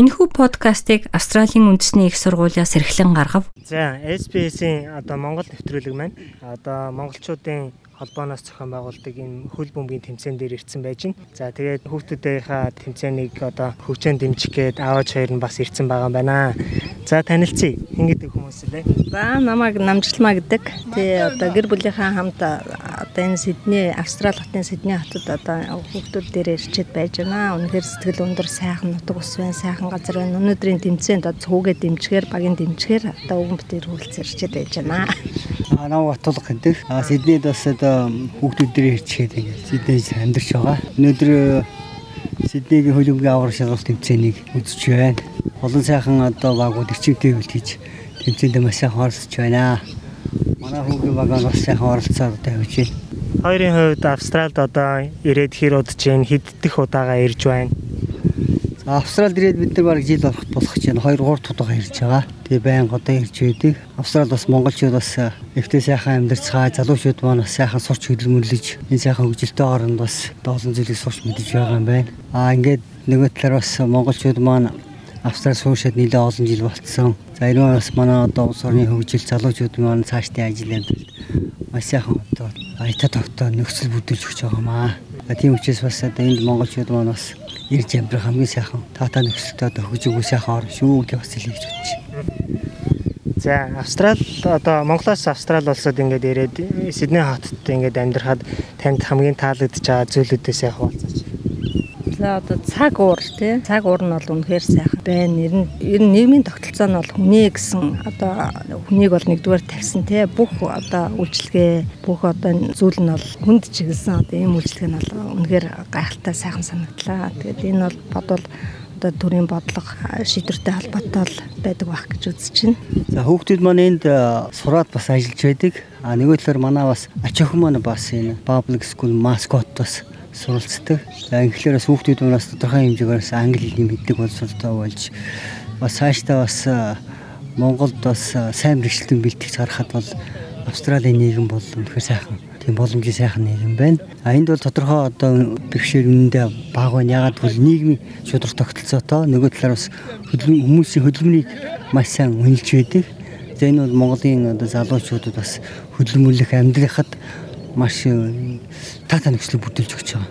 Энэхүү подкастыг Австралийн үндэсний их сургуулиас эрхлэн гаргав. За, SBS-ийн одоо Монгол нэвтрүүлэг маань одоо монголчуудын холбооноос зохион байгуулдаг энэ хөл бөмбөгийн тэмцээн дээр ирсэн байж байна. За тэгээд хүүхдүүдийнхаа тэмцээнийг одоо хөгжөөнд дэмжих гээд аавч хоёр нь бас ирсэн байгаа юм байна. За танилцъя. Хэн гэдэг хүмүүс лээ? За намайг намжилмаа гэдэг. Тэ одоо гэр бүлийнхаа хамт одоо энэ Сидней Австрали хотын Сидней хотод одоо хүүхдүүд дээр ирчээд байж байна. Үнэхээр сэтгэл өндөр сайхан нутаг ус байна, сайхан газар байна. Өнөөдрийн тэмцээнд одоо цуугээ дэмжихээр, багийн дэмжихээр одоо өвгөн битэр хүрэлцэн ирчээд байж байна. Анаа батулга гэдэг. А Сиднейд бас одоо хүүхдүүд дээр ирчээд ингээд Сиднейд амьдарч байгаа. Өнөөдөр э, Сиднейгийн хөлбөмбөгийн аврал шалгалт тэмцээнийг үзэж байна. Олон сайхан одоо багууд ирчимтэй бэлтгийж тэмцээнд маш сайхан оролцож байна. Манай хүүгийн баг бас сайхан оролцоод тавьж байна. Хоёрын хувьд Австралид одоо ирээд хэр удаж जैन хэддэх удаагаа ирж байна. Австралид ирээд бид нар бараг жил болох болох гэж байна. 2 3 удаа ирж байгаа. Тэгээ байнга одоо ирж байдаг. Австралид бас монголчууд бас эвтэй сайхан амьдарцгаа залуучууд маань бас сайхан сурч хөдөлмөрлөж энэ сайхан хөгжилтэй оронд бас доолон зүйлийг сурч мэдэж байгаа юм байна. Аа ингээд нөгөө талаар бас монголчууд маань Австрал суушаад нэлээд олон жил болцсон. За энэ бас манай одоо улс орны хөгжил залуучууд маань цаашдын ажил амьдрал маш сайхан одоо аятаа тогтоо нөхцөл бүдүүлж өгч байгаамаа. Тийм учраас бас одоо энд монголчууд маань бас ирж амьдрах хамгийн сайхан таатаа нөхцөлтэй одоо хөгжөөгөө сайхан орно шүү гэж бас хэлж байна. За Австрал одоо Монголоос Австрал улсад ингээд ирээд Сидней хотод ингээд амьдрахад танд хамгийн таалагдж байгаа зүйлүүдээс яг хуваалцаач. За одоо цаг уур тий цаг уур нь бол үнэхээр сайхан байна. Ер нь ер нь нийгмийн тогтолцоо нь бол хүнээ гэсэн одоо хүнийг бол нэгдүгээр тавьсан тий бүх одоо үйлчлэгээ бүх одоо зүйл нь бол хүнд чиглэсэн одоо ийм үйлчлэг нь бол үнэхээр гайхалтай сайхан санагдлаа. Тэгээд энэ бол бодвол одоо төрийн бодлого шийдвэртэй холбоотой байдаг байх гэж үзэж байна. За хүүхдүүд маань энд сураад бас ажиллаж байдаг. А нөгөө талаар манай бас ач охин маань бас энэ public school mascot бас суралцдаг. За англиараас хүүхдүүд маань бас тодорхой хэмжээгээр англи хэлний мэддэг боловсролтой болж бас цаашдаа бас Монголд бас сайн мэрэгчлэн бэлтгэж харахад бол Австралийн нийгэм бол үнэхээр сайхан тийм боломжийн сайхан нийгэм байна. А энд бол тодорхой одоо бэрхшээл үнэндээ баг байна. Ягаад гэвэл нийгмийн шудраг тогтолцоотой нөгөө талаар бас хүмүүсийн хөдөлмөрийг маш сайн үнэлж байдаг. За энэ бол Монголын одоо залуучуудад бас хөдөлмөрлөх амьдрахад маш таатай нөхцөл бүтэлж өгч байгаа.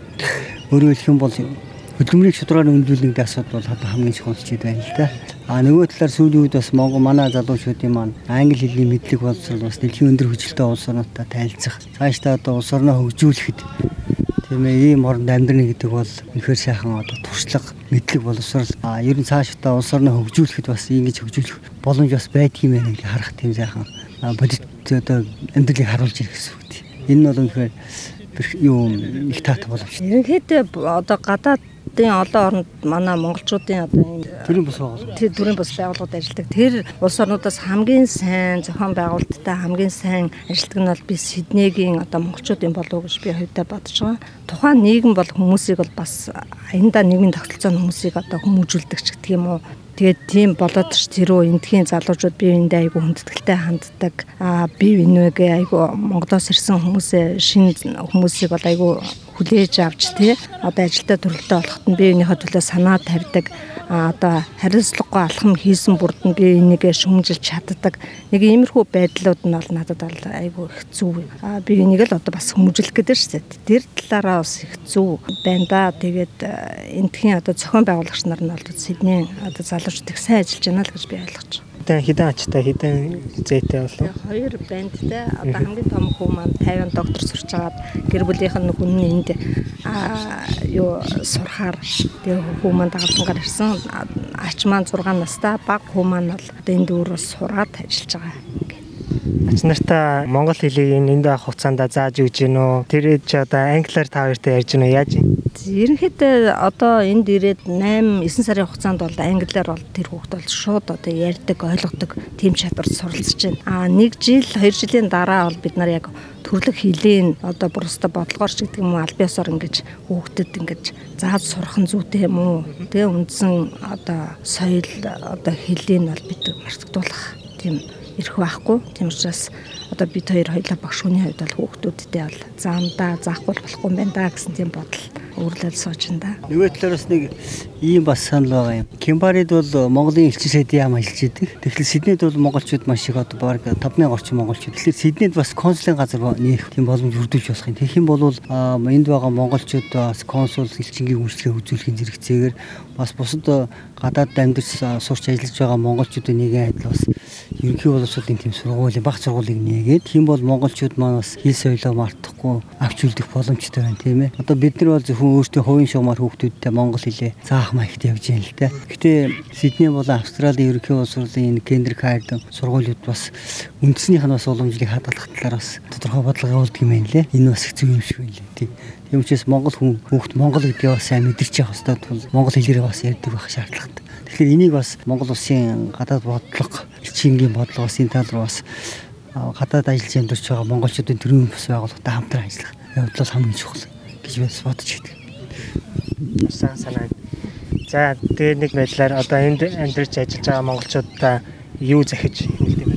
Өөрөөр хэлэх юм бол хөдөлмөрийг шударгаар өндөрлөх асуудал бол одоо хамгийн чухалчид байна л да. А нөгөө талаар сүүлийн үед бас Монгол манай залуучуудын маань англи хэлний мэдлэг боловсрол бас дэлхийн өндөр хүчтэй улс орнуудтай танилцах. Цаашдаа одоо улс орноо хөгжүүлэхэд тийм ээ ийм оронд амьдрна гэдэг бол үнэхээр сайхан одоо туршлага мэдлэг боловсрол а ер нь цаашдаа улс орноо хөгжүүлэхэд бас ингэж хөгжүүлэх боломж бас байдгийм байх гэж харах тийм сайхан бодит одоо амьдралыг харуулж ирэх гэсэн үг. Энэ нь бол үнэхээр юу их таатай боломж. Ерөнхийдөө одоо гадаадын олон оронд манай монголчуудын одоо энэ төрийн бус байгууллага. Тэр төрийн бус байгууллагууд ажилладаг. Тэр улс орнуудаас хамгийн сайн зохион байгуулалттай хамгийн сайн ажилтг нь бол би Сиднейгийн одоо монголчуудын болов гэж би хувьдаа бодож байгаа. Тухайн нийгэм бол хүмүүсийг бол бас аяндаа нийгмийн тогтолцооны хүмүүсийг одоо хүмүүжүүлдэг ч гэдэг юм уу Тэгээд тийм болоод ч тэрөө эндхийн залуучууд бие биендээ айгүй хүндэтгэлтэй ханддаг. Аа бие бинийгээ айгүй Монголоос ирсэн хүмүүсээ шинэ хүмүүсийг бол айгүй хүлээж авч тий одоо ажилдаа төрөлтөө болоход нь бие биенийхээ төлөө санаа тавьдаг одоо хариуцлагагүй алхам хийсэн бүрд нь би энийгээ шүмжилж чаддаг. Нэг иймэрхүү байдлууд нь бол надад бол айгүй хэцүү. А би энийг л одоо бас хүмүүжлэх гэдэг шүү дээ. Тэр талаараа бас хэцүү байна да. Тэгээд эндхийн одоо зохион байгуулагч нар нь бол Сидней одоо залуучууд их сайн ажиллаж байна л гэж би ойлгож байна хідэн хідэн ачтай хідэн зээтэй болов. Хоёр бандтай одоо хамгийн том хүү маань 50 доктор сурч агаад гэр бүлийнх нь хүн нь энд аа юу сурахаар тэгээ хүү маань дагалдангаар ирсэн. Ач маань 6 настай баг хүү маань бол одоо энд өөрөө сураад ажиллаж байгаа. Ач нартаа монгол хэлийг энд байх хугацаанд зааж өгч гин үү? Тэр ч одоо англиар та хоёртай ярьж гин үү? Яаж юм? Ерөнхийдөө одоо энд ирээд 8 9 сарын хугацаанд бол англиар бол тэр хүүхд бол шууд одоо ярьдаг, ойлгодог тийм чадварт суралцж байна. Аа 1 жил, 2 жилийн дараа бол бид нар яг төрлөх хэлийг одоо бүрстэ бодлогоор ч гэдэг юм уу аль биесоор ингэж хүүхдэд ингэж зааж сурах нь зүйтэй юм уу? Тэгээ үндсэн одоо соёл одоо хэлийг бол бид мартагдуулах тийм ирэх байхгүй. Тийм учраас одоо бид хоёр хоёлаа багш хүний хувьд бол хүүхдүүдтэй бол заамдаа заахгүй болохгүй юм байна гэсэн тийм бодол өөрлөл сууж энэ да. Нөгөө талаараас нэг ийм бас санал байгаа юм. Кимбарид бол Монголын элчин сайдын яам ажиллаж идэг. Тэгэхээр Сиднейд бол монголчууд маш их одоо баг 5000 орчим монголчууд. Тэгэхээр Сиднейд бас консулын газар нээх тийм боломж өрдүүлж болох юм. Тэгэх юм бол энд байгаа монголчууд бас консул элчингийн үйлчлэгээ үзүүлэхийн зэрэгцээгээр бас бусад гадаад амьдарч сурч ажиллаж байгаа монголчуудын нэгэн адил бас ерөнхий боловсролын тийм сургуулийн баг сургуулийг нээгээд тийм бол монголчууд маань бас хэл соёлоо мартахгүй авч үлдэх боломжтой байна тийм ээ. Одоо бид нар бол зөвхөн өөртөө хувийн шугамар хүүхдүүдтэй монгол хэлээ заах маягт явж байна л да. Гэтэ Сидней болон Австралийн ерөнхий боловсролын энэ Кендрик Хайрд сургуулиуд бас үндэснийх нь бас уламжлалыг хадгалах талаар бас тодорхой бодлого явуулдаг юм байна лээ. Энэ бас зөв юм шиг байна лээ. Тийм. Тийм учраас монгол хүн хүүхд монгол гэдгийг бас сайн мэдэрч явах хэрэгтэй тул монгол хэлээрээ бас ярьдаг байх шаардлагатай. Тэгэхээр энийг бас Монгол улсын гадаад бодлого, элчингийн бодлого бас энэ тал руу бас гадаад ажиллаж амьдарч байгаа монголчуудын төрийн бас байгууллагатай хамтран ажиллах явдал хамгийн чухал гэж бас бодож байдаг. Сайн санаа. За тэгээ нэг байдлаар одоо энд амьдарч ажиллаж байгаа монголчуудаа юу захиж хэлдэг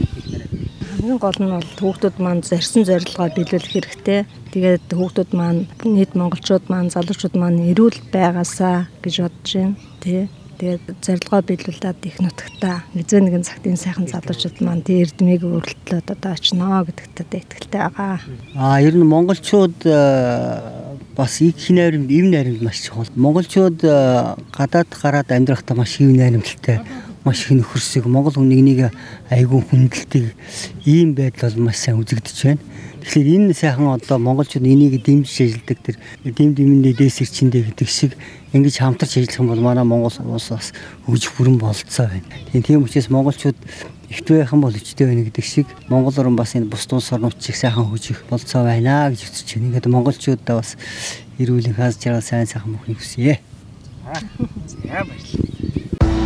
хамгийн гол нь бол хүүхдүүд маань зарсан зорилгоо биелүүлэх хэрэгтэй. Тэгээд хүүхдүүд маань нийт монголчууд маань залуучууд маань эрүүл байгаасаа гэж бодож байна. Тэ. Тэгээд зорилгоо биелүүлээд их нутагта нэгэн нэгэн цагтын сайхан залуучууд маань тэр эрдмийг өөрлөлтөд одоо очно гэдэгт итгэлтэй байгаа. Аа ер нь монголчууд э, бас их хинээр эв найрамд маш чухал. Монголчууд э, гадаад гараад амьдрахтаа маш эв найрамдалтай маш их нөхөрсөг Монгол хүн нэг нэг айгүй хүндэлдэг ийм байдал бол маш сайн үзэгдэж байна. Тэгэхээр энэ сайхан одоо монголчууд энийг дэмжиж ажилдаг тэр дэм дэмний дээс ирчэндээ гэдэг шиг ингэж хамтарч ажиллах юм бол манай Монгол улс бас хөгжих бүрэн болцоо байна. Тийм учраас монголчууд ихтэй байхан бол өчтэй байна гэдэг шиг Монгол орн бас энэ бус улс орнууд шиг сайхан хөгжих болцоо байна гэж үзэж байна. Ингээд монголчуудаа бас эрүүлийн хаз жаргал сайн сайхан мөхнийг хүсье. Аа. За баярлалаа.